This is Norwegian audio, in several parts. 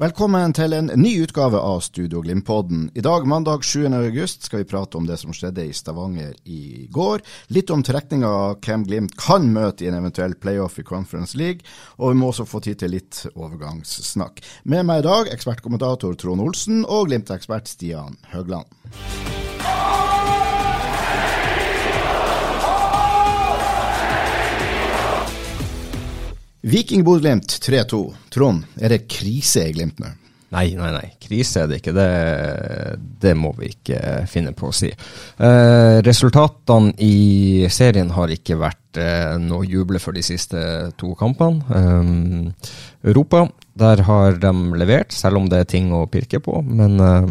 Velkommen til en ny utgave av Studio Glimt-podden. I dag, mandag 7. august, skal vi prate om det som skjedde i Stavanger i går. Litt om trekninga hvem Glimt kan møte i en eventuell playoff i Conference League. Og vi må også få tid til litt overgangssnakk. Med meg i dag ekspertkommentator Trond Olsen og Glimt-ekspert Stian Høgland. Viking Bodø-Glimt 3-2. Trond, er det krise i Glimt nå? Nei, nei, nei. Krise er det ikke. Det, det må vi ikke finne på å si. Eh, resultatene i serien har ikke vært eh, noe juble for de siste to kampene. Eh, Europa, der har de levert, selv om det er ting å pirke på. Men eh,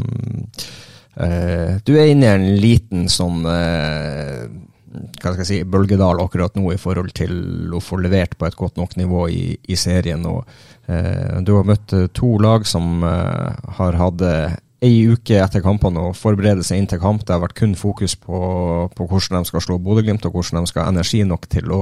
eh, du er inne i en liten sånn eh, hva skal jeg si, bølgedal akkurat nå i forhold til å få levert på et godt nok nivå i, i serien. og eh, Du har møtt eh, to lag som eh, har hatt eh, ei uke etter kampene å forberede seg inn til kamp. Det har vært kun fokus på, på hvordan de skal slå Bodø-Glimt, og hvordan de skal ha energi nok til å,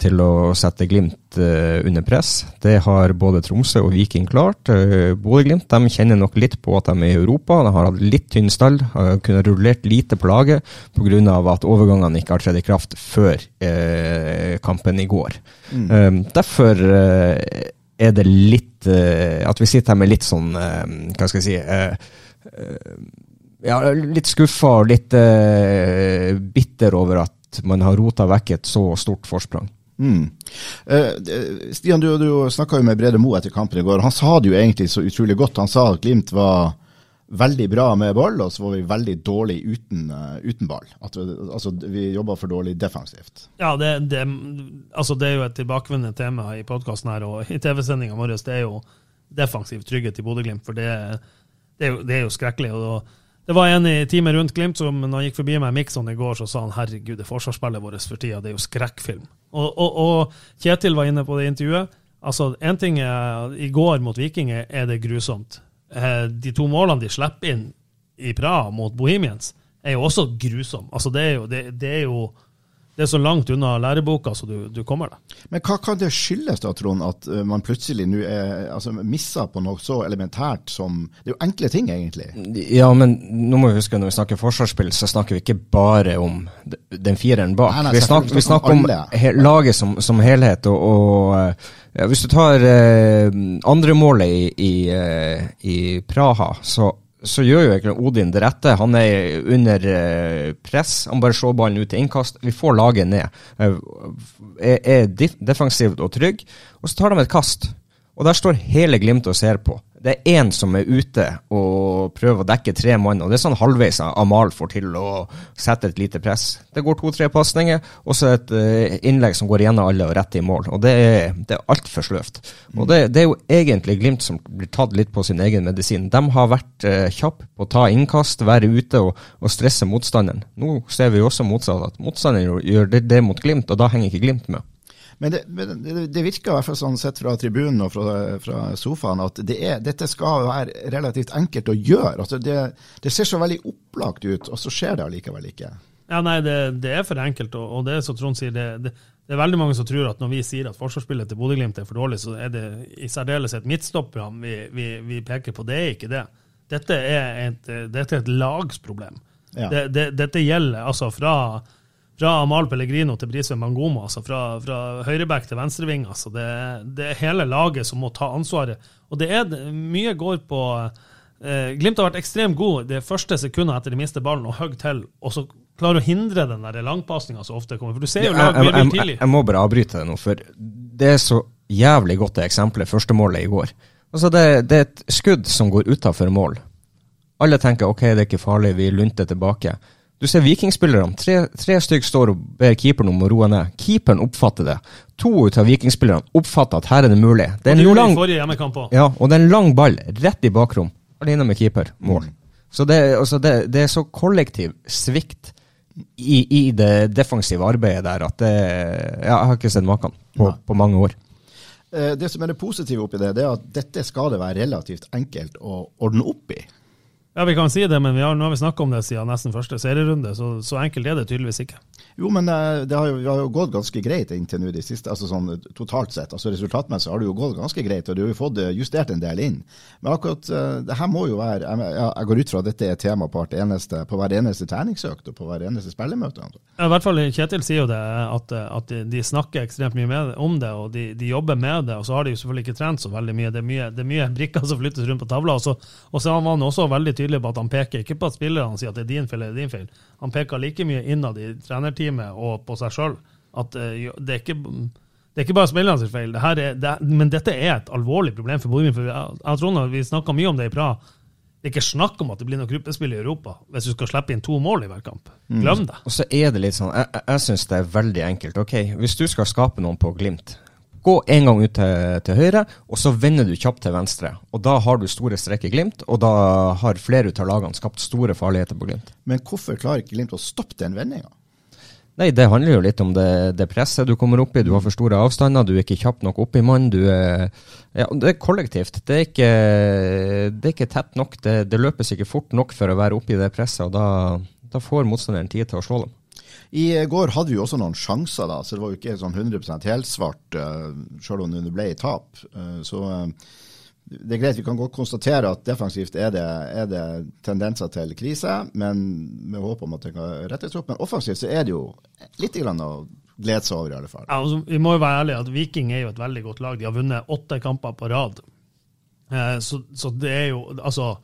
til å sette Glimt eh, under press. Det har både Tromsø og Viking klart. Uh, Bodø-Glimt de kjenner nok litt på at de er i Europa. De har hatt litt tynn stall, har kunnet rullert lite på laget pga. at overgangene ikke har tredd i kraft før eh, kampen i går. Eh, derfor eh, er det litt eh, At vi sitter her med litt sånn eh, Hva skal jeg si eh, eh, ja, Litt skuffa og litt eh, bitter over at man har rota vekk et så stort forsprang. Mm. Eh, Stian, du, du snakka jo med Brede Moe etter kampen i går. Han sa det jo egentlig så utrolig godt. Han sa at Glimt var veldig bra med ball, og så var vi veldig dårlig uten, uh, uten ball. At, altså, vi jobba for dårlig defensivt. Ja, det, det, altså det er jo et tilbakevendende tema i podkasten her og i TV-sendinga vår. Det er jo defensiv trygghet i Bodø-Glimt, for det, det, er jo, det er jo skrekkelig. og da det var en i teamet rundt Glimt som når han gikk forbi meg i Mikson i går, så sa han herregud, det forsvarsspillet vårt for tida, det er jo skrekkfilm. Og, og, og Kjetil var inne på det intervjuet. Altså, en ting er, I går mot Viking er er det grusomt. Eh, De to målene de slipper inn i Praha mot Bohemians, er jo også grusomme. Altså, det er jo, det, det er jo det er så langt unna læreboka så du, du kommer deg. Men hva kan det skyldes da, Trond, at eh, man plutselig nå er altså, missa på noe så elementært som Det er jo enkle ting, egentlig. Ja, men nå må vi huske når vi snakker forsvarsspill, så snakker vi ikke bare om den fireren bak. Nei, nei, vi, snakker, vi snakker om om he laget som, som helhet. Og, og eh, ja, hvis du tar eh, andre målet i, i, eh, i Praha, så, så gjør jo egentlig Odin det rette. Han er under eh, press. Han bare slår ballen ut til innkast. Vi får laget ned. Eh, er, defensivt og trygg. Og så tar de et kast. Og der står hele Glimt og ser på. Det er én som er ute og prøver å dekke tre mann, og det er sånn halvveis Amal får til å sette et lite press. Det går to-tre pasninger, og så et eh, innlegg som går gjennom alle og rett i mål. Og det er, det er altfor sløvt. Og det, det er jo egentlig Glimt som blir tatt litt på sin egen medisin. De har vært uh, kjappe på å ta innkast, være ute og, og stresse motstanderen. Nå ser vi jo også motsatt, at motstanderen gjør det, det mot Glimt, og da henger ikke Glimt med. Men det, det, det virker i hvert fall sånn sett fra tribunen og fra, fra sofaen at det er, dette skal være relativt enkelt å gjøre. Altså det, det ser så veldig opplagt ut, og så skjer det allikevel ikke. Ja, nei, det, det er for enkelt, og, og det er som Trond sier, det, det, det er veldig mange som tror at når vi sier at forsvarsspillet til Bodø-Glimt er for dårlig, så er det i særdeleshet midtstopperne vi, vi, vi peker på. Det er ikke det. Dette er et, dette er et lagsproblem. Ja. Det, det, dette gjelder altså fra, fra Amal Pellegrino til Brisveen Mangomo, altså fra, fra høyreback til venstreving. Altså det, det er hele laget som må ta ansvaret. Og det er mye går på eh, Glimt har vært ekstremt god det første sekundet etter de mister ballen og hogg til, og så klarer å hindre den langpasninga så ofte kommer. For du ser jo laget lag jeg, tidlig. jeg må bare avbryte det nå, for det er så jævlig godt det eksempelet, førstemålet i går. Altså det, det er et skudd som går utafor mål. Alle tenker ok, det er ikke farlig, vi lunter tilbake. Du ser vikingspillerne. Tre, tre stykker står og ber keeperen om å roe ned. Keeperen oppfatter det. To ut av vikingspillerne oppfatter at her er det mulig. Det er en lang, ja, og det er en lang ball rett i bakrom. Alene med keeper. Mål. Så det, altså det, det er så kollektiv svikt i, i det defensive arbeidet der at det ja, Jeg har ikke sett maken på, på mange år. Eh, Det som er det positive oppi det, det er at dette skal det være relativt enkelt å ordne opp i. Ja, vi kan si det, men har, nå har vi snakka om det siden nesten første serierunde, så, så enkelt er det tydeligvis ikke. Jo, men eh, det har jo, det har jo gått ganske greit inntil nå de siste, altså sånn totalt sett. altså Resultatmessig har det jo gått ganske greit, og du har jo fått eh, justert en del inn. Men akkurat eh, det her må jo være Jeg, jeg går ut fra at dette er tema på, eneste, på hver eneste treningsøkt og på hver eneste spillemøte. Ja, I hvert fall Kjetil sier jo det, at, at de, snakker ekstremt mye med, om det, og de, de jobber med det. Og så har de jo selvfølgelig ikke trent så veldig mye. Det er mye, det er mye brikker som flyttes rundt på tavla. Og så, og så var han også veldig tydelig på at han peker ikke på at spillerne sier at det er din feil eller din feil. Han peker like mye innad i trenerteamet og på seg sjøl. At eh, det er ikke det er ikke bare spillerne sin feil, det her er, det, er- men dette er et alvorlig problem for Bodø. For jeg, jeg tror vi snakka mye om det i Praha. Det er ikke snakk om at det blir noe gruppespill i Europa hvis du skal slippe inn to mål i hver kamp. Glem det. Og så er det litt sånn Jeg, jeg, jeg syns det er veldig enkelt. Ok, Hvis du skal skape noen på Glimt, gå en gang ut til, til høyre, og så vender du kjapt til venstre. Og da har du store strekk i Glimt, og da har flere ut av lagene skapt store farligheter på Glimt. Men hvorfor klarer ikke Glimt å stoppe den vendinga? Nei, det handler jo litt om det, det presset du kommer opp i. Du har for store avstander, du er ikke kjapp nok opp i mann. Er, ja, det er kollektivt. Det er ikke, det er ikke tett nok. Det, det løpes ikke fort nok for å være oppe i det presset, og da, da får motstanderen tid til å slå dem. I går hadde vi jo også noen sjanser, da, så det var jo ikke sånn 100 helsvart, uh, sjøl om det ble tap. Eh, så eh, det er greit, vi kan godt konstatere at defensivt er det, er det tendenser til krise, men med håp om at det kan rettes opp. Men offensivt så er det jo litt grann å glede seg over, i alle fall. Ja, altså, vi må jo være ærlige at Viking er jo et veldig godt lag. De har vunnet åtte kamper på rad. Eh, så, så det er jo Altså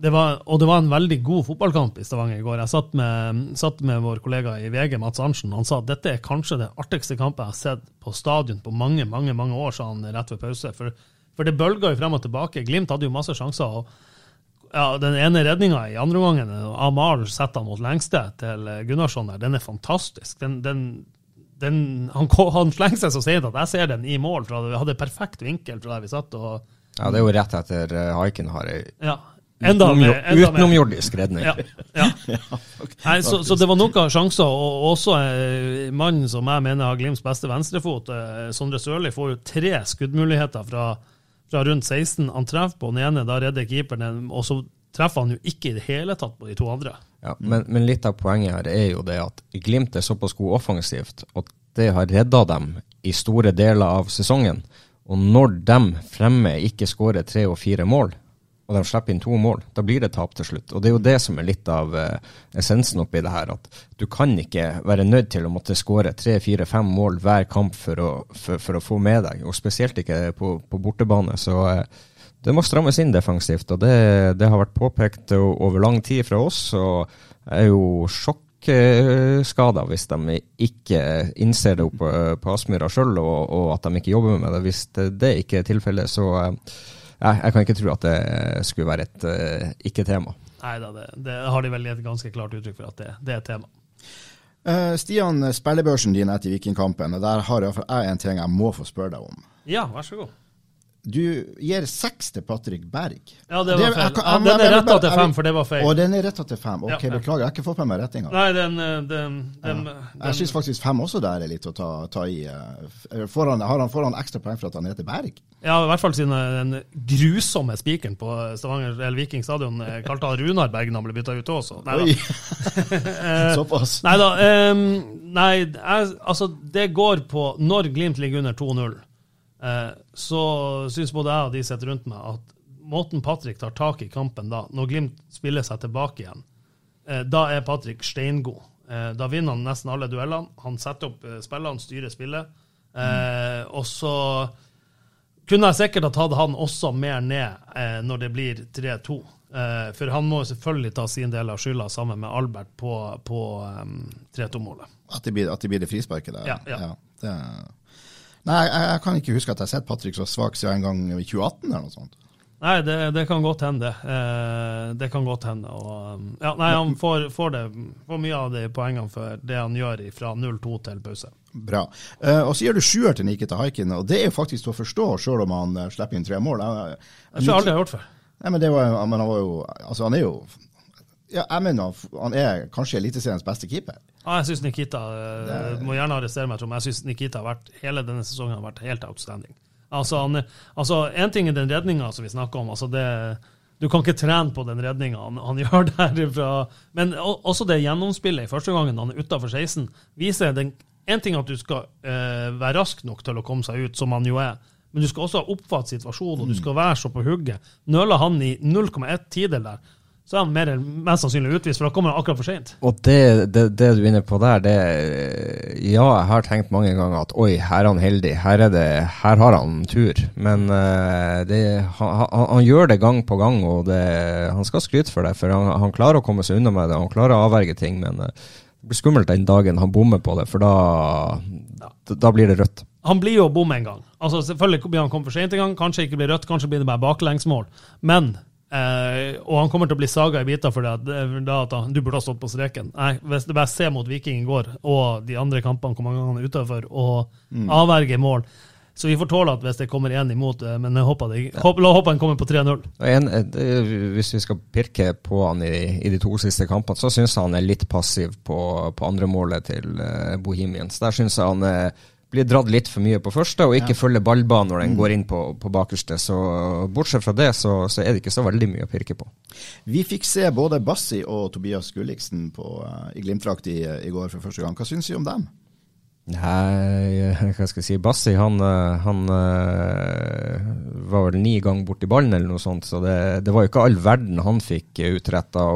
det var, Og det var en veldig god fotballkamp i Stavanger i går. Jeg satt med, satt med vår kollega i VG, Mats Arntzen. Han sa at dette er kanskje den artigste kampen jeg har sett på stadion på mange mange, mange år, sa han rett ved pause. For, for det bølga jo frem og tilbake. Glimt hadde jo masse sjanser. og ja, Den ene redninga i andre omgangen, Amahl setter han mot lengste til Gunnarsson der, den er fantastisk. Den, den, den, han, han slenger seg så seint at jeg ser den i mål. Fra, vi hadde perfekt vinkel fra der vi satt. og Ja, det er jo rett etter uh, Haiken har ei ja, utenomjordisk redning. Ja, ja. Nei, så, så det var noen sjanser, og også eh, mannen som jeg mener har Glimts beste venstrefot, eh, Sondre Sørli, får jo tre skuddmuligheter fra, fra rundt 16. Han treffer på den ene, da redder keeperen og så treffer han jo ikke i det hele tatt på de to andre. Ja, men, men litt av poenget her er jo det at Glimt er såpass god offensivt, og det har redda dem i store deler av sesongen. Og når de fremme ikke skårer tre og fire mål, og de slipper inn to mål, da blir det tap til slutt. Og det er jo det som er litt av eh, essensen oppi det her, at du kan ikke være nødt til å måtte skåre tre, fire, fem mål hver kamp for å, for, for å få med deg, og spesielt ikke på, på bortebane. Så eh, det må strammes inn defensivt, og det, det har vært påpekt over lang tid fra oss. og jeg er jo sjokkskada hvis de ikke innser det oppe på Aspmyra sjøl, og, og at de ikke jobber med det. Hvis det, ikke er tilfellet, så eh, jeg, jeg kan ikke tro at det skulle være et uh, ikke-tema. Nei da, det, det har de vel et ganske klart uttrykk for at det, det er et tema. Uh, Stian, spillebørsen din etter Vikingkampen, og der har i jeg en ting jeg må få spørre deg om. Ja, vær så god. Du gir seks til Patrick Berg. Ja, det var feil. Ja, jeg- den er jeg- retta til fem, for det var feil. Og den er retta til fem. Ok, Ja, ja. beklager, jeg har ikke fått med meg rettinga. Nei, den, den, den, den, Jeg den syns faktisk fem også der er litt å ta, ta i. eh, Får han, har han, får han ekstra poeng for at han heter Berg? Ja, i hvert fall siden den grusomme spikeren på Stavanger eller Viking stadion eh, kalte han Runar Berg når han ble bytta ut også. Nei, da. Såpass. Nei da. Um, nei, jeg, altså, det går på Når Glimt ligger under 2-0, eh, så syns både jeg og de sitter rundt meg, at måten Patrick tar tak i kampen da, når Glimt spiller seg tilbake igjen, eh, da er Patrick steingod. Eh, da vinner han nesten alle duellene. Han setter opp eh, spillene, styrer spillet. Mm. og så kunne jeg sikkert ha tatt han også mer ned eh, når det blir 3-2. Eh, for han må selvfølgelig ta sin del av skylda sammen med Albert på, på um, 3-2-målet. At det blir, det, blir det frisparket der? Ja, ja. det, nei, jeg, jeg kan ikke huske at jeg har sett Patrick så svak siden en gang i 2018 eller noe sånt. Nei, det, det kan godt hende. Eh, det kan godt hende. Og, um, ja, nei, han får, får, det, får mye av de poengene for det han gjør fra 0-2 til pause. Bra. Eh, og så gir du sjuer til Nikita Haikin, og det er jo faktisk til å forstå, sjøl om han uh, slipper inn tre mål. Jeg, jeg tror aldri jeg har gjort før. Nei, men, det var, men han var jo Altså, han er jo ja, jeg mener han er kanskje Eliteseriens beste keeper. Ja, jeg syns Nikita Du det... må gjerne arrestere meg, Trond, men jeg syns Nikita har vært, hele denne sesongen har vært helt outstanding. Altså, han, altså En ting er den redninga som vi snakker om. altså det du kan ikke trene på den redninga han, han, gjør derfra. Men også det gjennomspillet i første gangen han er utafor 16, viser den En ting at du skal eh, være rask nok til å komme seg ut, som han jo er. Men du skal også oppfatte situasjonen, og du skal være så på hugget. Nøler han i 0,1 tidel der, så er han mer, mest sannsynlig utvist, for da kommer han akkurat for seint. Og det, det, det, du er inne på der, det Ja, jeg har tenkt mange ganger at oi, her er han heldig, her, er det, her har han tur. Men uh, det, han, han, gjør det gang på gang, og han skal skryte for det. For han, han, klarer å komme seg unna med det, han klarer å avverge ting. men... Uh, det blir skummelt den dagen han bommer på det, for da, da blir det rødt. Han blir jo å bomme en gang. Altså Selvfølgelig blir han kommet for sent en gang, kanskje ikke blir rødt, kanskje blir det bare baklengsmål. Men eh, Og han kommer til å bli saga i biter for det, det at han, du burde ha stått på streken. Nei, hvis du bare ser mot Viking i går, og de andre kampene hvor mange ganger han er utafor, og mm. avverger mål så vi får tåle at hvis det kommer én imot, eh, men jeg håper, det, ja. la håper han kommer på 3-0. Eh, hvis vi skal pirke på han i, i de to siste kampene, så syns jeg han er litt passiv på, på andremålet til uh, Bohemians. Der syns jeg han uh, blir dratt litt for mye på første, og ikke ja. følger ballbanen når den mm. går inn på, på bakerste. Så bortsett fra det, så, så, er det ikke så veldig mye å pirke på. Vi fikk se både Bassi og Tobias Gulliksen på, uh, i Glimt-drakt i, i, går for første gang. Hva syns vi om dem? Nei, hva skal jeg si. Bassi han, eh, han eh, var vel ni ganger borti ballen eller noe sånt, så det, det var jo ikke all verden han fikk utretta.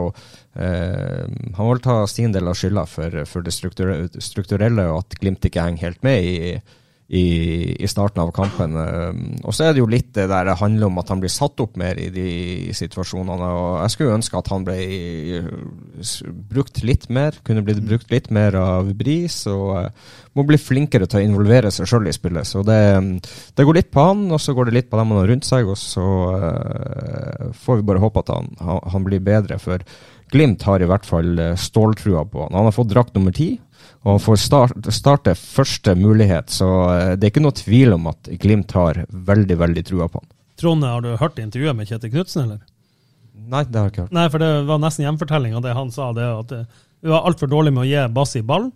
Eh, han vil ta sin del av skylda for, for det strukturelle, og at Glimt ikke henger helt med i, i, i, starten av kampen. Um, og så er det jo litt det der det handler om at han blir satt opp mer i de situasjonene. og Jeg skulle ønske at han ble brukt litt mer, kunne blitt brukt litt mer av Bris. Og uh, må bli flinkere til å involvere seg sjøl i spillet. Så det, det, går litt på han, og så går det litt på dem han har rundt seg. Og så får vi bare håpe at han, han blir bedre. For Glimt har i hvert fall ståltrua på han. Han har fått drakt nummer ti og får start, starte første mulighet. Så eh, det er ikke noe tvil om at Glimt har veldig, veldig trua på han. Trond, har du hørt intervjuet med Kjetil Knutsen, eller? Nei, det har jeg ikke hørt. Nei, for det var nesten gjenfortelling av det han sa. det at hun Vi var altfor dårlig med å gi Bassi ballen.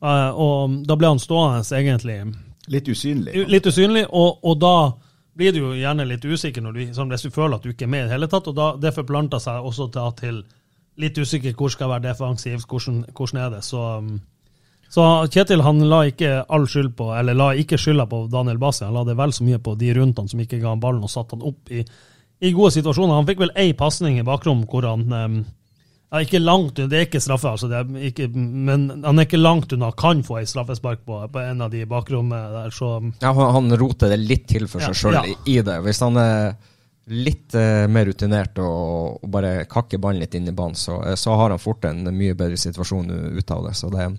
Uh, og da ble han stående egentlig Litt usynlig. Litt usynlig, og, og da blir du jo gjerne litt usikker når du, hvis du føler at du ikke er med i det hele tatt. og da, Det forplanta seg også til, til litt usikker hvor skal være defensivt, hvordan, hvordan er det. Så um, så Kjetil han la ikke all skyld på, eller la ikke skylda på Daniel Bassi, han la det vel så mye på de rundt han som ikke ga han ballen og satte han opp i, i gode situasjoner. Han fikk vel ei pasning i bakrom hvor han um, ja, ikke langt Det er ikke straffe, altså, ikke, men han er ikke langt unna kan få ei straffespark på, på, en av de bakrommene der, så Ja, han, han roter det litt til for seg ja, sjøl ja. i, i, det. Hvis han er litt uh, mer rutinert og, og, bare kakker ballen litt inn i banen, så, så, har han fort en mye bedre situasjon ut av det. Så det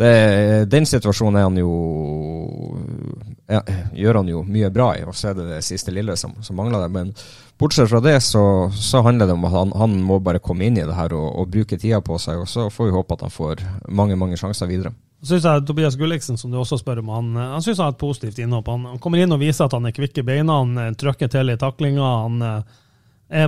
det, den situasjonen er han jo ja, gjør han jo mye bra i, og så er det det siste lille som, som mangler der. Men bortsett fra det, så, så handler det om at han, han, må bare komme inn i det her og, og, bruke tida på seg, og så får vi håpe at han får mange mange sjanser videre. Så synes jeg Tobias Gulliksen, som du også spør om, han, han synes han har et positivt innhopp. Han, han, kommer inn og viser at han er kvikk i beina, han eh, trykker til i taklinga. han eh,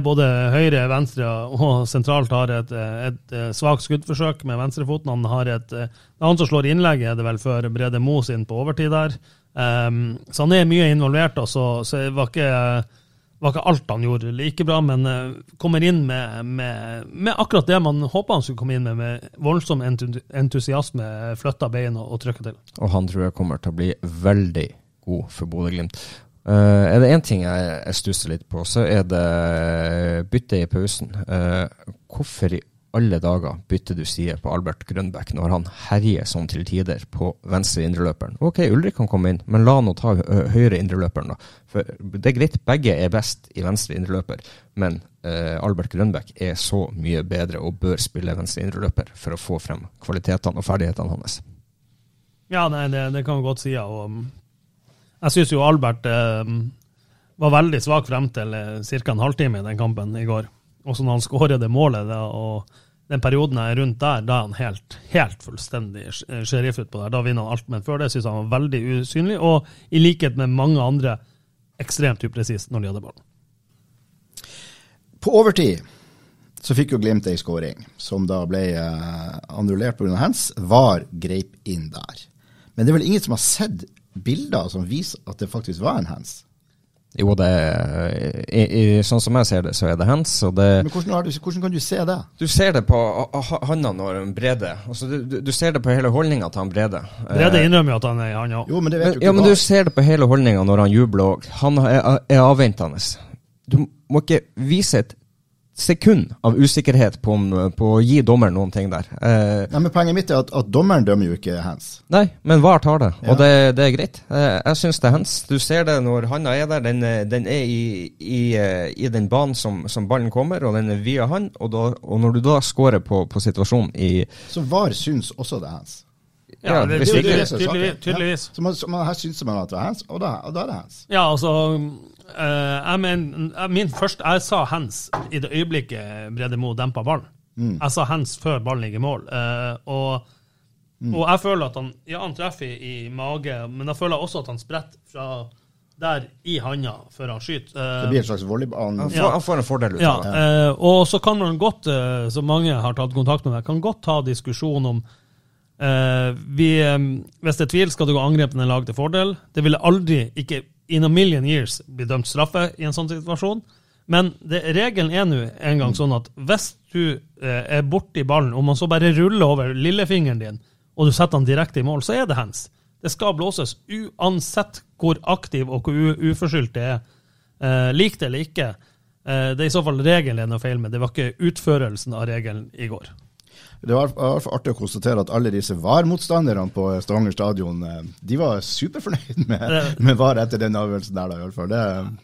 både høyre, venstre og sentralt har et, et, et svakt skuddforsøk med venstrefoten. Han har et, det er han som slår innlegget, er det vel, før Brede Mo sin på overtid der. Um, så han er mye involvert, og så, så var, ikke, var ikke alt han gjorde like bra, men uh, kommer inn med, med, med, akkurat det man håpa han skulle komme inn med, med voldsom entusiasme, flytta bein og, og trykka til. Og han tror jeg kommer til å bli veldig god for Bodø-Glimt. Uh, er det én ting jeg, jeg, stusser litt på, så er det byttet i pausen. Uh, hvorfor i alle dager bytter du side på Albert Grønbæk når han herjer sånn til tider på venstre indreløperen? Ok, Ulrik kan komme inn, men la han nå ta høyre indreløperen, da. For det er greit, begge er best i venstre indreløper, men uh, Albert Grønbæk er så mye bedre og bør spille venstre indreløper for å få frem kvalitetene og ferdighetene hans. Ja, nei, det, det kan vi godt si. ja, Og um, jeg syns jo Albert eh, var veldig svak frem til eh, ca. en halvtime i den kampen i går. Også når han skårer det målet, da, og den perioden er rundt der, da er han helt, helt fullstendig sh- sheriff utpå der. Da vinner han alt, men før det syns han var veldig usynlig, og i likhet med mange andre ekstremt upresist når de hadde ballen. På overtid så fikk jo Glimt ei skåring, som da ble eh, annullert pga. hands. VAR greip inn der. Men det er vel ingen som har sett bilder som viser at det faktisk var en hands? Jo, det er, i, i, sånn som jeg ser det, så er det hands. Og det, Men hvordan, har du, hvordan kan du se det? du ser det på handa når han Brede altså, du, du, du ser det på hele holdninga til han Brede. Brede Eh, innrømmer jo at han er han òg. Jo, men det vet men, jo ikke ja, men du ser det på hele holdninga når han jubler òg. Han er, er avventende. Du må ikke vise et sekund av usikkerhet på, om, på å gi dommeren noen ting der. Eh, Nei, men Poenget mitt er at, at dommeren dømmer jo ikke hands. Nei, men VAR tar det, Ja. og det, det er greit. Eh, Jeg syns det er hands. Du ser det når handa er der. Den, er- den er i, i, eh, i den banen som, som ballen kommer, og den er via han. Og, da, og når du da scorer på, på situasjonen i Så VAR syns også det er hands. Ja, det, hvis Det det tydeligvis. tydeligvis. Ja. Så, man, så man, her syns man at det er hands, og da, og da er det hands. Ja, altså eh, jeg mener, min første, jeg sa hands i det øyeblikket Brede Moe dempa ballen. Jeg sa hands før ballen ligger i mål. Eh, og, og jeg føler at han Ja, han treffer i, i mage, men jeg føler også at han spretter fra der i handa før han skyter. Eh, Det blir en slags volleyball. han, får, han får en fordel ut ja, av det. eh, og så kan man godt, eh, som mange har tatt kontakt med meg, kan godt ta diskusjon om eh, vi, eh, Hvis det er tvil, skal du gå angrepende lag til fordel. Det ville aldri, ikke in a million years, bli dømt straffe i en sånn situasjon. Men det, regelen er nå en gang sånn at hvis du eh, er borti ballen, om man så bare ruller over lillefingeren din, og du setter den direkte i mål, så er det hands. Det skal blåses uansett hvor aktiv og hvor uforskyldt det er. Eh, lik det eller ikke. Eh, det er i så fall regelen det er noe feil med. Det var ikke utførelsen av regelen i går. Det var artig å konstatere at alle disse VAR-motstanderne på Stavanger stadion eh, de var superfornøyd med, med VAR etter den avgjørelsen der. da, i hvert fall. Det,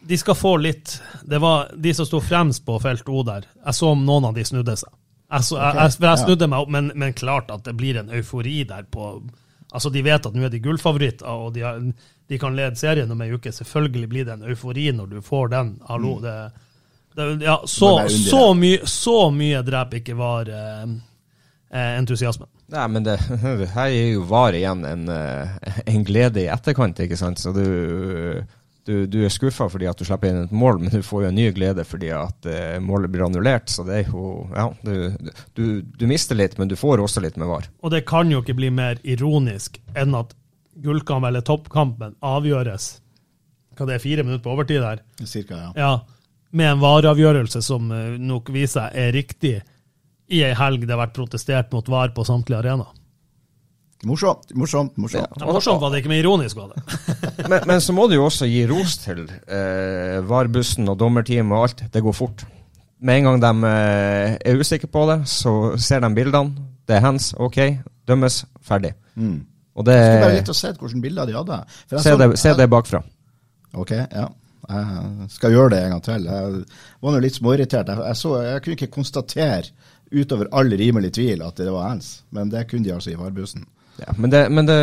De skal få litt Det var de som sto fremst på felt O der. Jeg så om noen av de snudde seg. Jeg, så, jeg, jeg, jeg snudde meg opp, men, men klart at det blir en eufori der på Altså, De vet at nå er de gullfavoritter, og de, har, de kan lede serien om ei uke. Selvfølgelig blir det en eufori når du får den. Hallo, det, det Ja, så, så, mye, så mye dreper ikke var eh, entusiasmen. Nei, men det, her er jo VAR igjen en, eh, en glede i etterkant, ikke sant. Så du, du, du er skuffa fordi at du slipper inn et mål, men du får jo en ny glede fordi at eh, målet blir annullert. Så det er jo Ja, du, du, du mister litt, men du får også litt med VAR. Og det kan jo ikke bli mer ironisk enn at gullkamp eller toppkampen avgjøres hva det er, fire minutter på overtid der, cirka, ja. ja, med en vareavgjørelse som eh, nok viser seg er riktig i ei helg det har vært protestert mot VAR på samtlige arenaer. Morsomt, morsomt. morsomt. Ja, morsomt var det ikke, men ironisk var det. Men, men så må du jo også gi ros til eh, VAR-bussen og dommerteamet og alt. Det går fort. Med en gang de eh, er usikre på det, så ser de bildene. Det er hands, OK. Dømmes, ferdig. Mm. Og det Jeg skulle bare litt og sett hvilke bilder de hadde. For jeg Se så- det, se det bakfra. Ok, ja. Jeg skal gjøre det en gang til. Jeg var nå litt småirritert. Jeg, jeg, så, jeg kunne ikke konstatere utover all rimelig tvil at det var hands, men det kunne de altså i varebussen. Ja, men det, men det,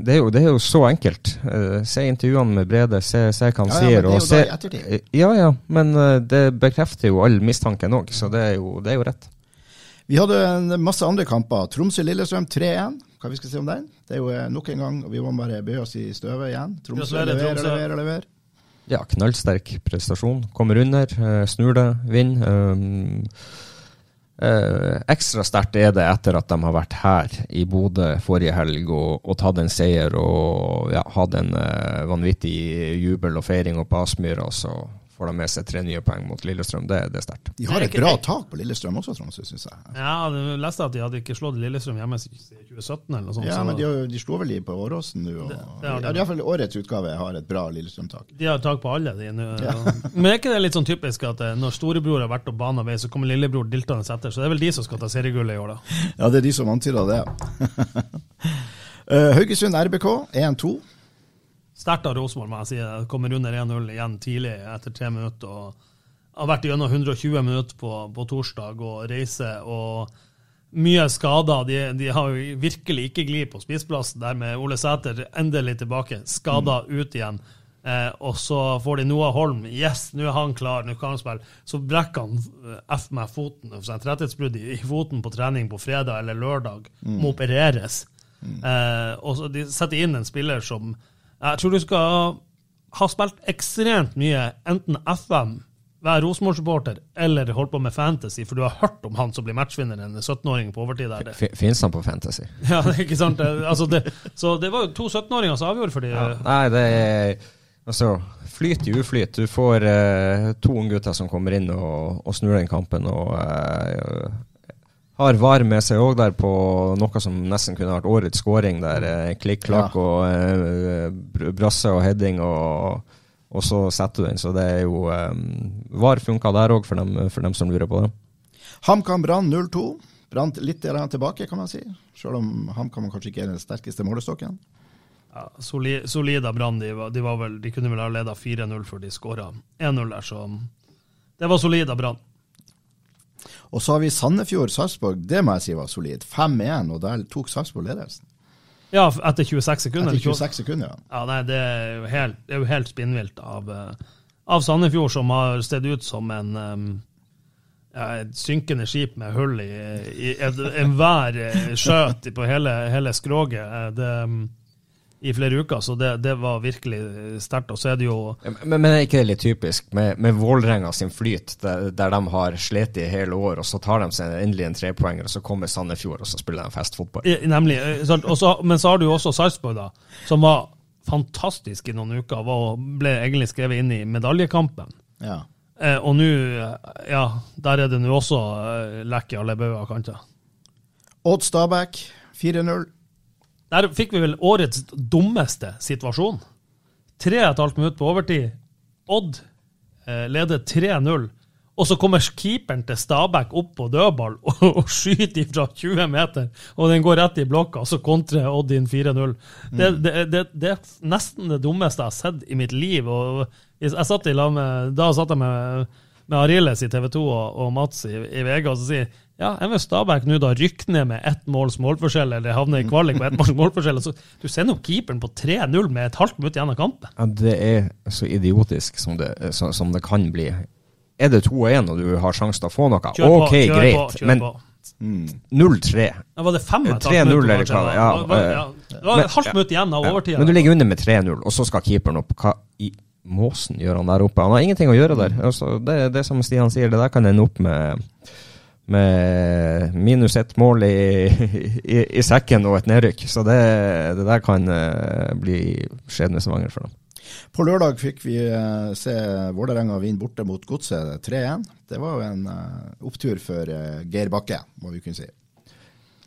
det, er jo, det er jo så enkelt. Uh, se intervjuene med Brede, se, se hva han Ja, ja, sier. men det er og jo se, da i ettertid. ja, ja, men eh, det bekrefter jo all mistanken òg, så det er, jo, det er jo rett. Vi hadde en masse andre kamper. Tromsø-Lillestrøm 3-1. Hva vi skal si om den? Det er jo eh, nok en gang, og vi må bare bøye oss i støvet igjen. Tromsø leverer, leverer, leverer. Ja, knallsterk prestasjon. Kommer under, eh, snur det, vinner. Um, eh, ekstra sterkt er det etter at de har vært her i Bodø forrige helg og, og tatt en seier og ja, hatt en eh, vanvittig jubel og feiring oppe på Aspmyra. Så får de med seg tre nye poeng mot Lillestrøm. Det, det er sterkt. De har et bra tak på Lillestrøm også, Tromsø, syns jeg. Ja, jeg leste at de hadde ikke slått Lillestrøm hjemme siden 2017 eller noe sånt. Ja, men de, har- de slo vel i på Åråsen nå. og- Det- det. Ja, Iallfall årets utgave har et bra Lillestrøm-tak. de har tak på alle, de nå. Men er ikke det litt sånn typisk at eh, når storebror har vært og bana vei, så kommer lillebror diltende etter? Så det er vel de som skal ta seriegullet i år, da. Ja, det er de som antyder det. Eh, Haugesund RBK 1-2. Sterkt av Rosenborg, må jeg si. Jeg Kommer under 1-0 igjen tidlig etter tre minutter. og Har vært gjennom 120 minutter på, på torsdag og reise. og Mye skader. De, de har jo virkelig ikke glid på spiseplassen der med Ole Sæter endelig tilbake. Skada ut igjen. Eh, og så får de Noah Holm. Yes, nå er han klar, nå kan han spille. Så brekker han eh, F med foten. Et rettighetsbrudd i, i foten på trening på fredag eller lørdag. Må opereres. Eh, og så de setter inn en spiller som jeg tror du skal ha spilt ekstremt mye, enten FM, være Rosenborg-supporter, eller holdt på med Fantasy, for du har hørt om han som blir matchvinner, en 17-åring på overtid der. Fins han på Fantasy? Ja, det er ikke sant? Altså det, så det var jo to 17-åringer som avgjorde for de. Nei, det er Altså, flyt i uflyt. Du får eh, to unggutter som kommer inn og, og snur den kampen, og eh, har VAR med seg òg der på noe som nesten kunne vært årets scoring. Der eh, klikk-klakk Ja. og eh, brasse og heading, og, og så setter du den. Så det er jo eh, VAR funka der òg, for, dem- for dem som lurer på det. HamKam Brann 0-2. Brann litt tilbake, kan man si. Selv om HamKam kanskje ikke er den sterkeste målestokken. Ja, solid, solid av Brann. De, de, de kunne vel ha leda 4-0 før de skåra 1-0 der, så det var solid av Brann. Og så har vi Sandefjord-Sarpsborg. Det må jeg si var solid. 5-1, og der tok Sarpsborg ledelsen. Ja, etter 26 sekunder. Etter 26 sekunder, ja. Ja, nei, det er jo helt, det er jo helt spinnvilt av, eh, av Sandefjord, som har sett ut som en um, ja, et synkende skip med hull i, i enhver eh, skjøt på hele, hele skroget eh, det, um, i flere uker, så det, det var virkelig sterkt. Og så er det jo Men, men er ikke det litt typisk med, med Vålerenga sin flyt, der, der de har slitt i hele år, og så tar de seg endelig en trepoenger, og så kommer Sandefjord, og så spiller de festfotball? I, Nemlig. eh, sant? Og men så har du jo også Sarpsborg, da, som var fantastisk i noen uker. Var, og ble egentlig skrevet inn i medaljekampen. ja. Eh, og nå, eh, ja, der er det nå også eh, lekk i alle bauger og kanter. Odd Stabæk 4-0. Der fikk vi vel årets dummeste situasjon. Tre og et halvt minutt på overtid. Odd eh, leder 3-0. Og så kommer keeperen til Stabæk opp på dødball og, og skyter fra 20 meter, og den går rett i blokka, og så kontrer Odd inn 4-0. Det, det, det, det er nesten det dummeste jeg har sett i mitt liv. og jeg satt i lag med, Da satt jeg med, med Ariles i TV 2 og, og Mats i, i VG, og så sier ja, hvis Stabæk nå da rykker ned med ett måls målforskjell, eller havner i kvalik på ett måls målforskjell, så du sender opp keeperen på 3-0 med et halvt minutt igjen av kampen. Ja, det er så idiotisk som det, som, som det kan bli. Er det 2-1 og du har sjanse til å få noe, Kjør på, ok, kjør greit, på, men på. 0-3 Ja, var det fem et 3-0 eller hva, ja, eh, ja. Det var et halvt minutt igjen av overtida. Men du ligger under med 3-0, og så skal keeperen opp. Hva i måsen gjør han der oppe? Han har ingenting å gjøre der. Altså, det, det som Stian sier, det der kan ende opp med med minus ett mål i, i, i sekken og et nedrykk. Så det, det der kan eh, bli skjebnesvanger for dem. På lørdag fikk vi eh, se Vålerenga vinne borte mot Godset 3-1. Det var jo en eh, opptur for Geir Bakke, må vi kunne si.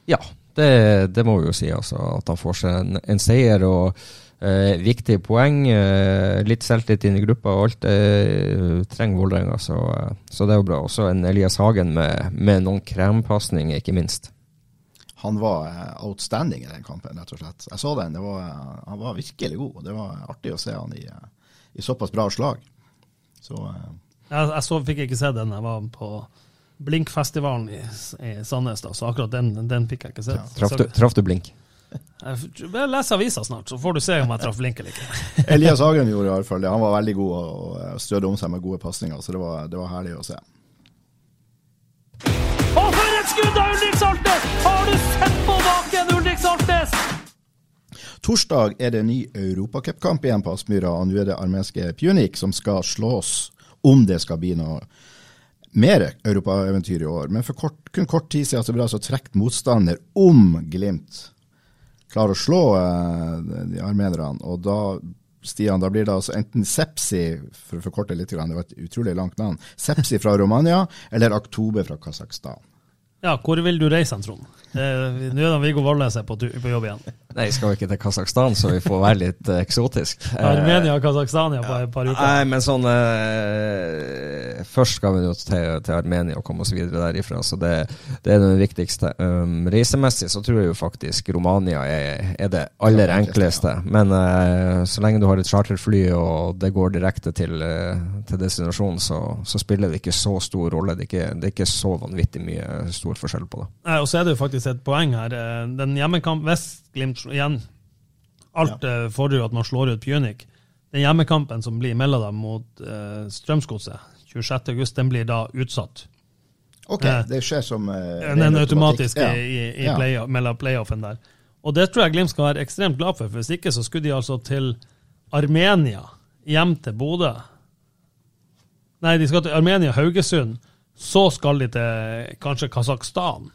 Ja, det, det må vi jo si. Altså, at han får seg en, en seier og eh, viktige poeng. Eh, litt selvtillit inn i gruppa og alt det trenger Vålerenga, så, eh, så det er jo bra. Også en Elias Hagen med, med noen krempasninger, ikke minst. Han var eh, outstanding i den kampen, rett og slett. Jeg så den. Det var, eh, han var virkelig god. Det var artig å se han i, eh, i såpass bra slag. Så eh, Jeg, jeg så, fikk ikke se den. Jeg var på Blinkfestivalen i, i Sandnes, da, så akkurat den, den fikk jeg ikke sett. Traff du, traf du blink? Leser avisa snart, så får du se om jeg traff blink eller ikke. Elias Hagen gjorde i hvert fall det. Han var veldig god og, og strødde om seg med gode pasninger, så det var, det var herlig å se. Og for et skudd av Ulrik Saltnes! Har du sett på baken, Ulrik Saltnes? Torsdag er det ny europacupkamp igjen på Aspmyra, og nå er det armenske Pjunik som skal slås om det skal bli noe mer europaeventyr i år. Men for kort, kun kort tid siden så ble altså trukket motstander om Glimt klarer å slå eh, de armenerne. Og da Stian, da blir det altså enten Sepsi, for å forkorte litt, det var et utrolig langt navn, Sepsi fra Romania, eller Aktobe fra Kasakhstan. Ja, hvor vil du reise, Trond? Eh, Nå er Viggo Valnes på, på jobb igjen. Nei, skal vi ikke til Kasakhstan, så vi får være litt eh, eksotisk. Eh, Armenia og Kasakhstan ja, på et par uker. Nei, men sånn eh, Først skal vi jo til, til Armenia og komme oss videre derifra, så det, det er det viktigste. Um, reisemessig så tror jeg jo faktisk Romania er, er det aller Det enkleste, Ja. Men eh, så lenge du har et charterfly og det går direkte til, eh, til destinasjonen, så, så spiller det ikke så stor rolle. Det er ikke, det er ikke så vanvittig mye stor forskjell på det. Nei, og så er det jo faktisk et poeng her. Eh, Den hjemmekamp Hvis Glimt igjen Alt ja. fordrer jo at man slår ut Pjønik. Den hjemmekampen som blir mellom dem mot uh, Strømsgodset 26.8, den blir da utsatt. Ok, eh, det skjer som uh, Den automatiske automatisk Ja. i, i, Ja. play, mellom playoffen der. Og det tror jeg Glimt skal være ekstremt glad for, for hvis ikke så skulle de altså til Armenia, hjem til Bodø. Nei, de skal til Armenia-Haugesund. Så skal de til kanskje Kasakhstan,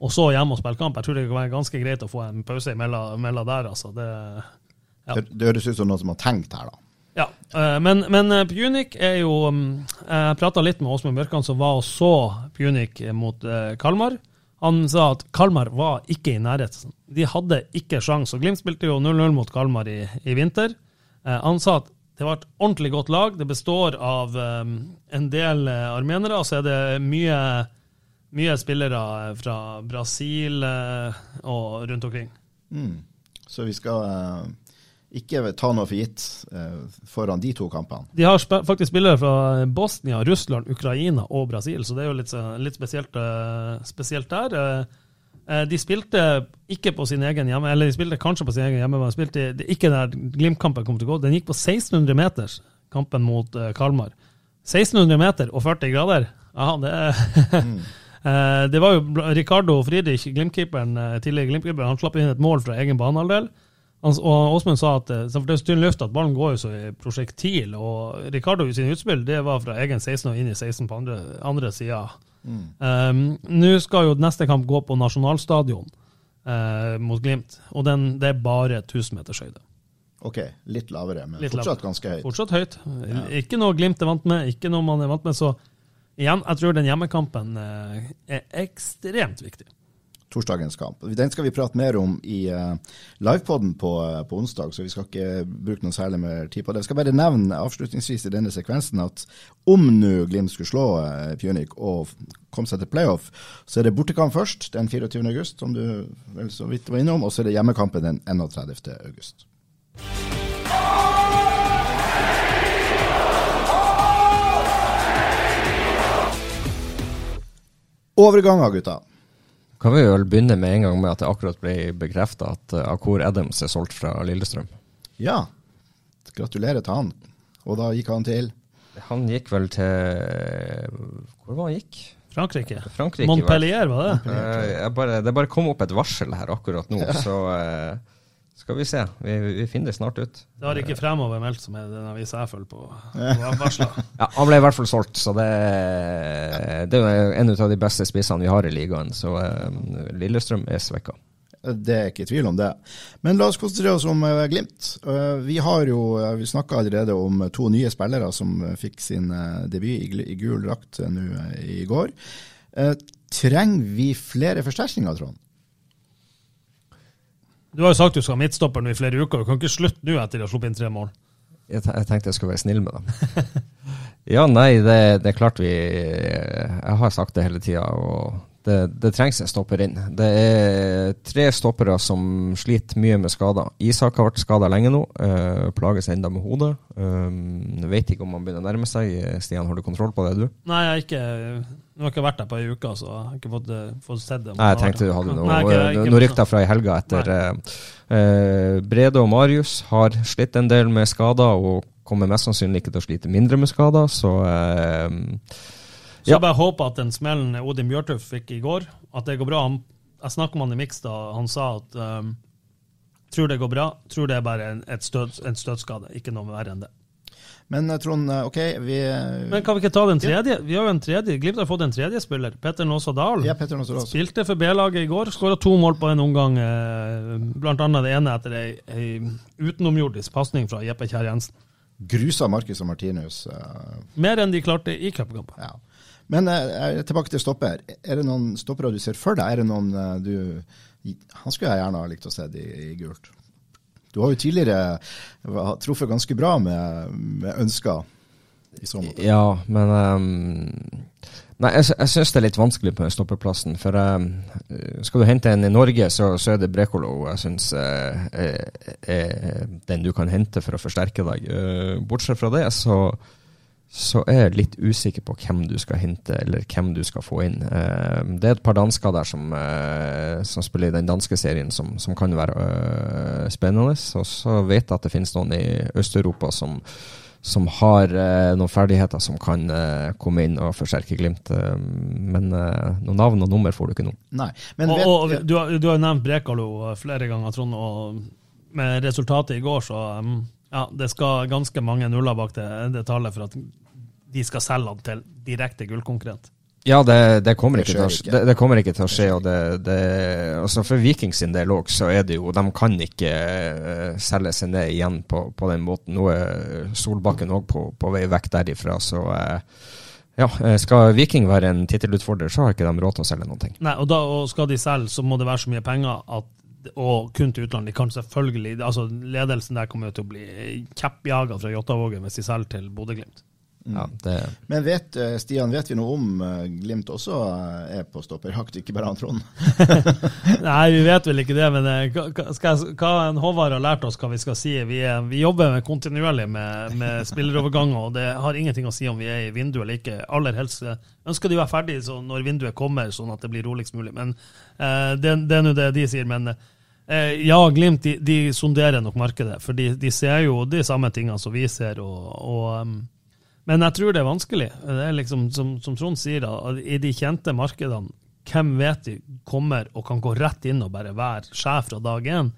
og så hjem og spille kamp. Jeg tror det kan være ganske greit å få en pause mellom der, altså. Det, Ja. Det, det høres ut som noen som har tenkt her, da. ja, eh, men, men eh, Pjunik er jo mm, Jeg prata litt med Åsmund Bjørkan, som var og så Pjunik mot eh, Kalmar. Han sa at Kalmar var ikke i nærheten. De hadde ikke sjans. Og Glimt spilte jo 0-0 mot Kalmar i, i vinter. Han sa at det var et ordentlig godt lag. Det består av um, en del eh, armenere, og så er det mye, mye spillere fra Brasil uh, og rundt omkring. Mm. Så vi skal uh, ikke ta noe for gitt uh, foran de to kampene. De har sp faktisk spillere fra Bosnia, Russland, Ukraina og Brasil, så det er jo litt, litt spesielt, eh, spesielt der. Eh, eh, De spilte ikke på sin egen hjemme, eller de spilte kanskje på sin egen hjemme, men de spilte ikke der Glimt-kampen kom til å gå. Den gikk på 1600 meter, kampen mot eh, Kalmar. 1600 meter og 40 grader. Ja, det er Eh, Det var jo Ricardo Friedrich, Glimt-keeperen, eh, tidligere Glimt-keeper, han slapp inn et mål fra egen banehalvdel. Og Åsmund sa at eh, det er tynn luft at ballen går jo så i prosjektil, og Ricardo i sin utspill det var fra egen 16 og inn i 16 på andre, andre sida. Um, Nå skal jo neste kamp gå på nasjonalstadion uh, mot Glimt, og den, det er bare 1000 meters høyde. Ok, litt lavere, men Litt fortsatt lavere. ganske høyt. Fortsatt høyt. Ikke noe Glimt er vant med, ikke noe man er vant med. Så igjen, jeg tror den hjemmekampen eh, er ekstremt viktig. Torsdagens kamp. Den skal vi prate mer om i uh, livepoden på, eh, på onsdag, så vi skal ikke bruke noe særlig mer tid på det. Jeg skal bare nevne avslutningsvis i denne sekvensen at om nå Glimt skulle slå uh, og komme seg til playoff, så er det bortekamp først den 24. august, som du vel så vidt var innom, og så er det hjemmekampen den 31. august. Overganger, gutta. Kan vi vel begynne med en gang med at det akkurat ble bekrefta at Akor Adams er solgt fra Lillestrøm. Ja, gratulerer til han. Og da gikk han til Han gikk vel til Hvor var han gikk? Frankrike. Frankrike. Montpellier, var det? Eh, jeg bare, det bare kom opp et varsel her akkurat nå, så eh, skal vi se. Vi, vi finner det snart ut. Det har ikke Fremover meldt, som er den avisa jeg følger på. på. Ja, Han ble i hvert fall solgt, så det, det er en av de beste spissene vi har i ligaen. Så eh, Lillestrøm er svekka. Det er ikke tvil om det. Men la oss konsentrere oss om eh, Glimt. Eh, vi har jo vi snakka allerede om to nye spillere som fikk sin debut i, gul drakt nå i går. Trenger vi flere forsterkninger, Trond? Du har jo sagt du skal ha midtstopper nå i flere uker. Du kan ikke slutte nå etter å ha sluppet inn tre mål. Jeg, jeg tenkte jeg skulle være snill med dem. ja, nei, det, det er klart vi Jeg har sagt det hele tida, og det, det trengs en stopper inn. Det er tre stoppere som sliter mye med skader. Isak har vært skada lenge nå, Plager plages enda med hodet. Um, vet ikke om han begynner å nærme seg. Stian, har du kontroll på det, du? Nei, jeg har ikke Nå har jeg ikke vært der på ei uke, så jeg har ikke fått, eh, fått sett det. Nei, jeg tenkte du hadde der. noe, rykter fra i helga etter eh, Brede og Marius har slitt en del med skader, og kommer mest sannsynlig ikke til å slite mindre med skader, så eh, Så jeg bare håper at den smellen Odin Bjørtuft fikk i går, at det går bra. Han, jeg snakka med han i Mix da, han sa at um, tror det går bra, tror det er bare en, støt, en støtskade, ikke noe verre enn det. Men eh, Trond, eh, OK, vi Men kan vi ikke ta den tredje? Vi har jo en tredje. Glimt har fått en tredje spiller. Petter Nåsa Dahl. Ja, Petter Nåsa Dahl. Spilte for B-laget i går. Skåra to mål på en omgang. eh, Blant annet det ene etter ei, ei utenomjordisk pasning fra Jeppe Kjær Jensen. Grusa Marcus og Martinus. eh, Mer enn de klarte i cupkampen. Ja. Men eh, tilbake til stopper. Er det noen stoppere du ser for deg? Er det noen eh, du Han skulle jeg gjerne ha likt å se i, i gult. Du har jo tidligere truffet ganske bra med, med ønsker i så måte. Ja, men um, Nei, jeg, jeg syns det er litt vanskelig på stoppeplassen. For um, skal du hente en i Norge, så, så er det Brekolo jeg syns er, er den du kan hente for å forsterke deg. Uh, bortsett fra det, så så er jeg litt usikker på hvem du skal hente, eller hvem du skal få inn. Eh, det er et par dansker der som, eh, som spiller i den danske serien, som, som kan være eh, spennende. Og så vet jeg at det finnes noen i Øst-Europa som, som har noen ferdigheter som kan komme inn og forsterke Glimt. Men noen navn og nummer får du ikke nå. Nei. Men Og, vet, og du, har, du har nevnt Brekalo flere ganger, Trond, og med resultatet i går, så um, ja, det skal ganske mange nuller bak det, det tallet for at de skal selge han til direkte gullkonkurrent. Ja, det, det, kommer Det ikke til å, ikke. det, det kommer ikke til å skje. og det, det, altså For Viking sin del òg, så er det jo De kan ikke eh, selge seg ned igjen på, på den måten. Nå er Solbakken òg på, på vei vekk derifra, så eh, ja, eh, Skal Viking være en tittelutfordrer, så har ikke de råd til å selge noen ting. Nei, og, da, og skal de selge, så må det være så mye penger at og kun til utlandet. De kan selvfølgelig, altså Ledelsen der kommer jo til å bli kjeppjaga fra Jåttåvågen hvis de selger til Bodø-Glimt. Ja, det, men vet, eh, Stian, vet vi noe om eh, Glimt også eh, er på stopperjakt, ikke bare han Trond? Nei, vi vet vel ikke det, men skal hva en Håvard har lært oss, hva vi skal si Vi, vi jobber med kontinuerlig med, med spilleroverganger, og det har ingenting å si om vi er i vinduet eller ikke. Aller helst ønsker de å være ferdig så når vinduet kommer, sånn at det blir roligst mulig. Men eh, det, det er nå det de sier. Men eh, ja, Glimt de, de sonderer nok markedet, for de, de ser jo de samme tingene som vi ser. og, og um, men jeg tror det er vanskelig. Det er liksom, som, som Trond sier, da, i de kjente markedene, hvem vet de kommer og kan gå rett inn og bare være sjef fra dag én?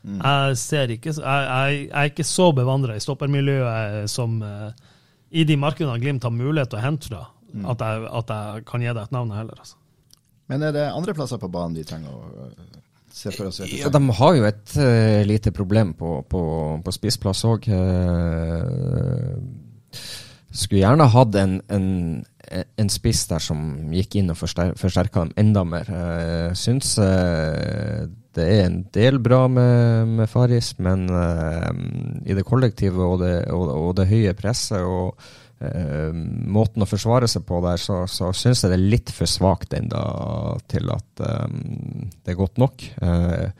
Jeg, ser ikke, jeg, jeg, jeg er ikke så bevandra i stoppermiljøet som uh, i de markedene Glimt har mulighet til å hente fra, at, jeg, at jeg kan gi deg et navn heller. Altså. Men er det andre plasser på banen de trenger å eh, se for oss? ja, de har jo et uh, lite problem på, på, på spissplass òg. Skulle gjerne hatt en, en, en spiss der som gikk inn og forster, forsterka dem enda mer. Jeg syns eh, det er en del bra med, med Faris, men eh, i det kollektive og det, og, og det høye presset og uh, måten å forsvare seg på der, så, så syns jeg det er litt for svakt ennå til at um, det er godt nok. Uh,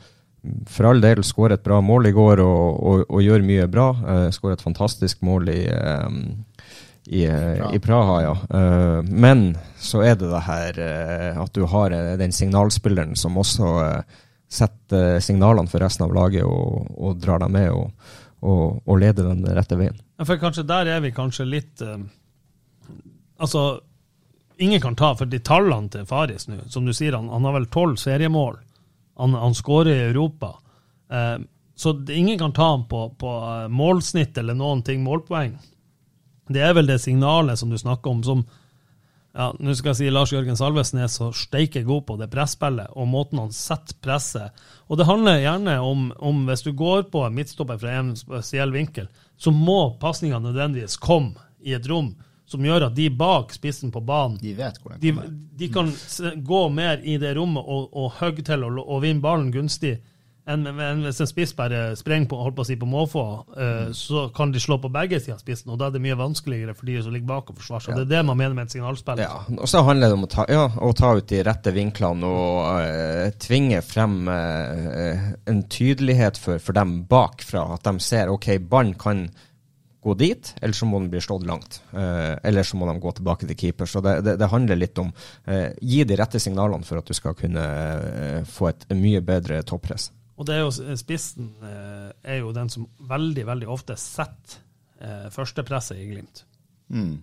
for all del skåret et bra mål i går og, og, og gjør mye bra. Uh, skåret et fantastisk mål i, eh, i, eh, i Praha, ja. Eh, men så er det det her eh, at du har den signalspilleren som også setter signalene for resten av laget og, og drar dem med og, og, og leder den rette veien. Ja, For kanskje der er vi kanskje litt Altså, ingen kan ta for de tallene til Faris nå. Som du sier, han, han har vel tolv seriemål. Han, han skårer i Europa. Eh, så ingen kan ta han på, på målsnitt eller noen ting, målpoeng. Det er vel det signalet som du snakker om, som ja, Nå skal jeg si Lars Jørgen Salvesen er så steike god på det presspillet og måten han setter presset Og det handler gjerne om, om hvis du går på en midtstopper fra en spesiell vinkel, så må pasninga nødvendigvis komme i et rom som gjør at de bak spissen på banen De vet hvor de, de kan gå mer i det rommet og, og hogge til og, og vinne ballen gunstig. Enn hvis en spiss bare sprenger på, holdt på å si, på måfå, eh, så kan de slå på begge sider av spissen, og da er det mye vanskeligere for de som ligger bak og forsvarer seg. Det er det man mener med et signalspill. Ja, og så handler det om å ta, ja, å ta ut de rette vinklene og uh, tvinge frem uh, en tydelighet for, for dem bakfra. At de ser ok, ballen kan gå dit, eller så må den bli slått langt. Eller så må de gå tilbake til keeper. Så det, det, det handler litt om eh, gi de rette signalene for at du skal kunne få et mye bedre toppress. Og det er jo, spissen eh, er jo den som veldig, veldig ofte setter eh, førstepresset i Glimt. Mm.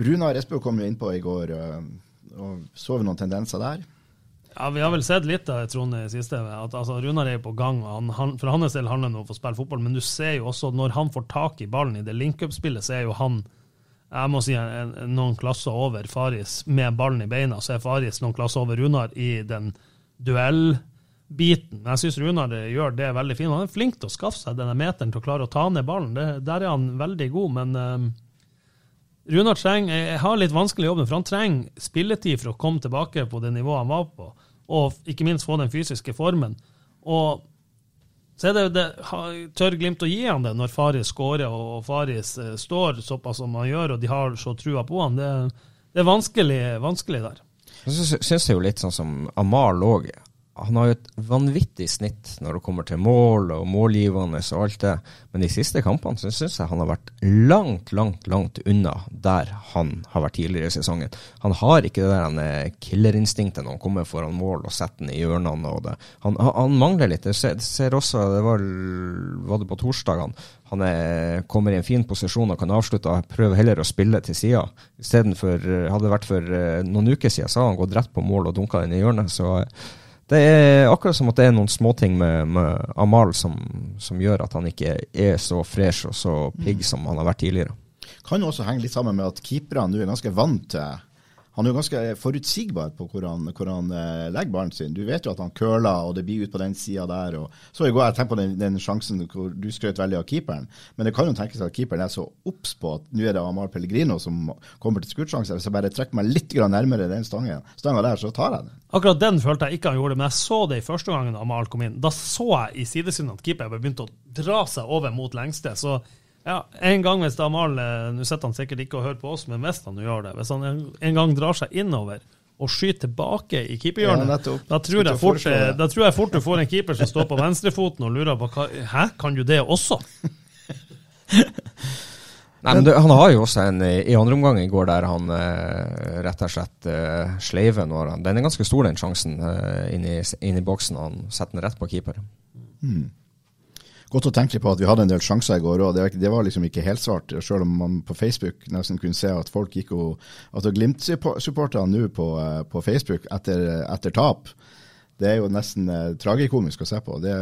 Runar Espø kom jo innpå i går, øh, og så vi noen tendenser der? Ja, Vi har vel sett litt av Trond i siste. at altså, Runar er på gang. og han, For hans del handler det om å få spille fotball, men du ser jo også når han får tak i ballen i det link-up-spillet, så er jo han jeg må si en, en, noen klasser over Faris med ballen i beina. Så er Faris noen klasser over Runar i den duellbiten. Jeg syns Runar gjør det veldig fint. Han er flink til å skaffe seg denne meteren til å klare å ta ned ballen. Det, der er han veldig god, men uh, Runar trenger, jeg har litt vanskelig jobb, for han trenger spilletid for å komme tilbake på det nivået han var på, og ikke minst få den fysiske formen. Og så er det, det tør Glimt å gi han det når Faris skårer og Faris eh, står såpass som han gjør, og de har så trua på han. Det, det er vanskelig, vanskelig der. Så syns er jo litt sånn som Amal òg han har jo et vanvittig snitt når det kommer til mål og målgivende og alt det, men de siste kampene så syns jeg han har vært langt, langt langt unna der han har vært tidligere i sesongen. Han har ikke det der killerinstinktet når han kommer foran mål og setter den i hjørnene. og det. Han, han, mangler litt. Jeg ser, også, det var, var det på torsdagene, han er, kommer i en fin posisjon og kan avslutte og prøve heller å spille til sida. Istedenfor, hadde det vært for eh, noen uker siden, så hadde han gått rett på mål og dunka den i hjørnet. så det er akkurat som at det er noen småting med, med Amal som, som, gjør at han ikke er så fresh og så pigg som han har vært tidligere. Kan også henge litt sammen med at keeperne nå er ganske vant til han er jo ganske forutsigbar på hvor han, hvor han eh, legger ballen sin. Du vet jo at han curler, og det blir ut på den sida der. Og så i går jeg tenkte på den, den, sjansen hvor du skrøt veldig av keeperen. Men det kan jo tenkes at keeperen er så obs på at nå er det Amar Pellegrino som kommer til skuddsjanse. Hvis jeg bare trekker meg litt nærmere den stanga der, så tar jeg den. Akkurat den følte jeg ikke han gjorde, men jeg så det i første gangen Amal kom inn. Da så jeg i sidesynet at keeperen begynte å dra seg over mot lengste. så ja, En gang hvis Amal eh, Nå sitter han sikkert ikke og hører på oss, men hvis han gjør det Hvis han en gang drar seg innover og skyter tilbake i keeperhjørnet, ja, da, tror jeg fort, da tror jeg fort du får en keeper som står på venstrefoten og lurer på hva Hæ, kan du det også? Nei, men det, Han har jo også en i andre omgang i går der han eh, rett og slett eh, sleiver når han Den er ganske stor, den sjansen, eh, inn, i, inn i boksen. Han setter den rett på keeper. Mm godt å tenke på at vi hadde en del sjanser i går òg. Det, det, var liksom ikke helsvart, selv om man på Facebook nesten kunne se at folk gikk og At Glimt-supporterne nå på, eh, på, Facebook etter, etter, tap, det er jo nesten eh, tragikomisk å se på. Det,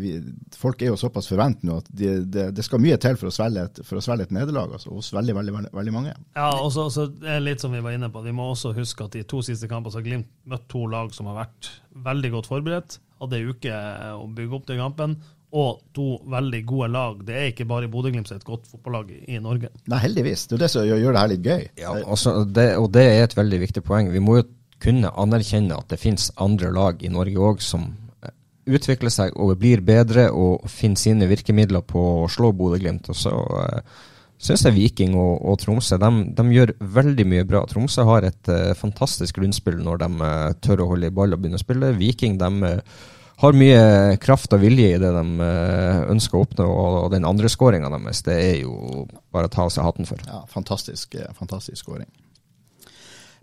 vi, folk er jo såpass forvent nå at det, de, de skal mye til for å svelge et, et nederlag altså, hos veldig, veldig, veldig, veldig mange. Ja, og så er litt som vi var inne på. Vi må også huske at de to siste kampene så har Glimt møtt to lag som har vært veldig godt forberedt. Hadde ei uke å bygge opp til kampen og to veldig gode lag. Det er ikke bare Bodø-Glimt som er et godt fotballag i Norge. Nei, heldigvis. Det er det som gjør det her litt gøy. Ja, altså, det, og det er et veldig viktig poeng. Vi må jo kunne anerkjenne at det finnes andre lag i Norge òg som eh, utvikler seg og blir bedre og finner sine virkemidler på å slå Bodø-Glimt. Og så uh, syns jeg Viking og, og Tromsø de, de, gjør veldig mye bra. Tromsø har et uh, fantastisk grunnspill når de uh, tør å holde i ball og begynne å spille. Viking de uh, har mye kraft og vilje i det de eh, ønsker å oppnå. Og den andre skåringa deres, det er jo bare å ta av seg hatten for. Ja, Fantastisk eh, fantastisk skåring.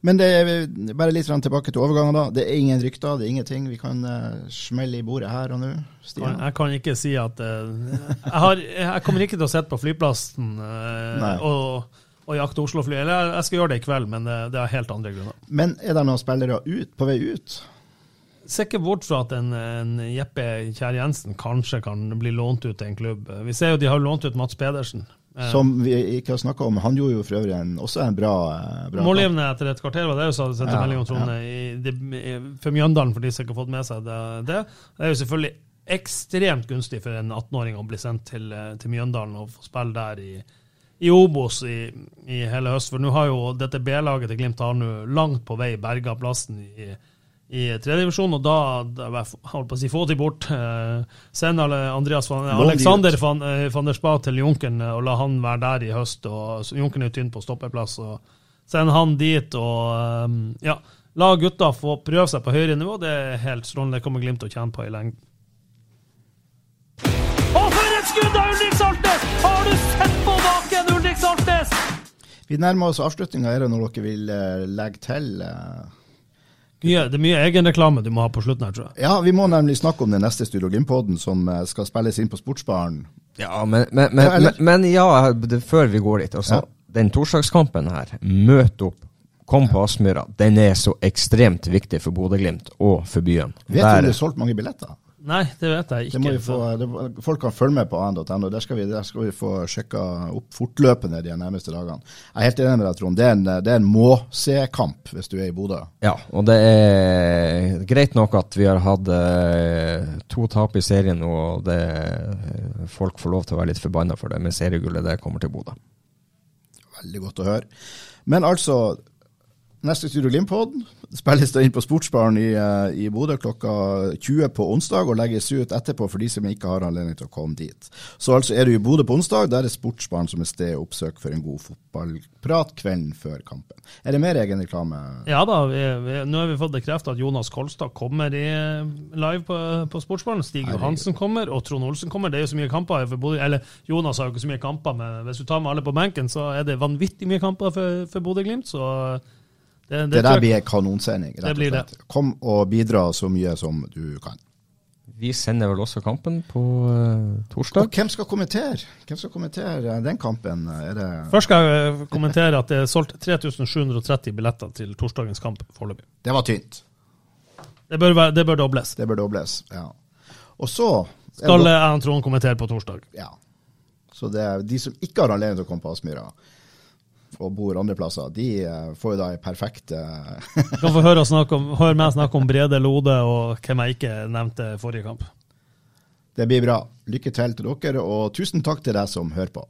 Men det er bare litt tilbake til overgangen. da. Det er ingen rykter, det er ingenting. Vi kan uh, smelle i bordet her og nå. Jeg kan ikke si at jeg, har, jeg, kommer ikke til å sitte på flyplassen og, og jakte Oslo-fly. Eller jeg skal gjøre det i kveld, men det, det er helt andre grunner. Men er det noen spillere ut, på vei ut? Se ikke bort fra at en, en Jeppe Kjær Jensen kanskje kan bli lånt ut til en klubb. Vi ser jo de har lånt ut Mats Pedersen. Eh, Som vi ikke har snakka om. Han gjorde jo for øvrig en, også en bra, bra Målgivende etter et kvarter, var det jo sendte ja, melding om Trond. Ja. For Mjøndalen, for de som ikke har fått med seg det, det. Det er jo selvfølgelig ekstremt gunstig for en 18-åring å bli sendt til, til, Mjøndalen og få spille der i, i Obos i, i, hele høst. For nå har jo dette B-laget til Glimt har nå langt på vei berga plassen i i tredjedivisjon, og da, da holdt på å si, få de bort. Eh, send Andreas van, Alexander van, eh, van, der Spa til Junkeren og la han være der i høst. og Junkeren er tynn på stoppeplass. og Send han dit og eh, ja, la gutta få prøve seg på høyere nivå. Det er helt strålende. Det kommer Glimt til å tjene på i lengden. Og for et skudd av Ulrik Saltnes! Har du sett på baken, Ulrik Saltnes? Vi nærmer oss avslutninga. Er det noe dere vil legge til? Mye, det er mye egenreklame du må ha på slutten her, tror jeg. Ja, vi må nemlig snakke om den neste Studio Glimt-poden som eh, skal spilles inn på Sportsbaren. Ja, men, men, men, men ja, det, før vi går dit. Altså, ja. Den torsdagskampen her, møt opp Kom på Aspmyra. Den er så ekstremt viktig for Bodø-Glimt og for byen. Vet du om det er solgt mange billetter? Nei, det vet jeg ikke. Det må vi få, det, folk kan følge med på an.no. Der, der skal vi få sjekka opp fortløpende de nærmeste dagene. Jeg er helt enig med deg, Trond. Det er en, det er en må-se-kamp hvis du er i Bodø. Ja, og det er greit nok at vi har hatt eh, to tap i serien nå, og det, folk får lov til å være litt forbanna for det, men seriegullet det kommer til Bodø. Veldig godt å høre. Men altså, neste Studio Glimt-pod spilles det inn på Sportsbaren i, eh, i Bodø klokka 20 på onsdag, og legges ut etterpå for de som ikke har anledning til å komme dit. Så altså er du i Bodø på onsdag, der er Sportsbaren som er sted å oppsøke for en god fotballprat kvelden før kampen. Er det mer egen reklame? Ja da, vi, vi, nå har vi fått bekreftet at Jonas Kolstad kommer i, live på, på Sportsbaren. Stig Johansen kommer, og Trond Olsen kommer. Det er jo så mye kamper for Bodø, eller Jonas har jo ikke så mye kamper, men hvis du tar med alle på benken, så er det vanvittig mye kamper for, for Bodø-Glimt. så... Det, Det, det der blir kanonsending. rett Det og blir det. slett. Kom og bidra så mye som du kan. Vi sender vel også kampen på Og torsdag. hvem skal kommentere Hvem skal kommentere den kampen? Er det Først skal jeg kommentere at det er solgt 3730 billetter til torsdagens kamp foreløpig. Det var tynt. Det bør, være, det bør dobles. Det bør dobles. Ja. Og så Skal jeg og Trond kommentere på torsdag? Ja. Så det er de som ikke har anledning til å komme på Aspmyra og bor andre plasser, de eh, får jo da en perfekt eh, Du kan få høre, snakke om, høre meg snakke om Brede Lode og hvem jeg ikke nevnte forrige kamp. Det blir bra. Lykke til til dere, og tusen takk til deg som hører på.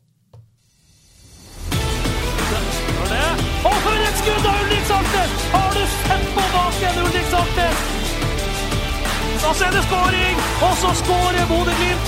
Og for et skudd av Ulrik Saltnes! Har du sett på baken, Ulrik Saltnes? Da er det skåring, og så skårer Bodø-Glimt!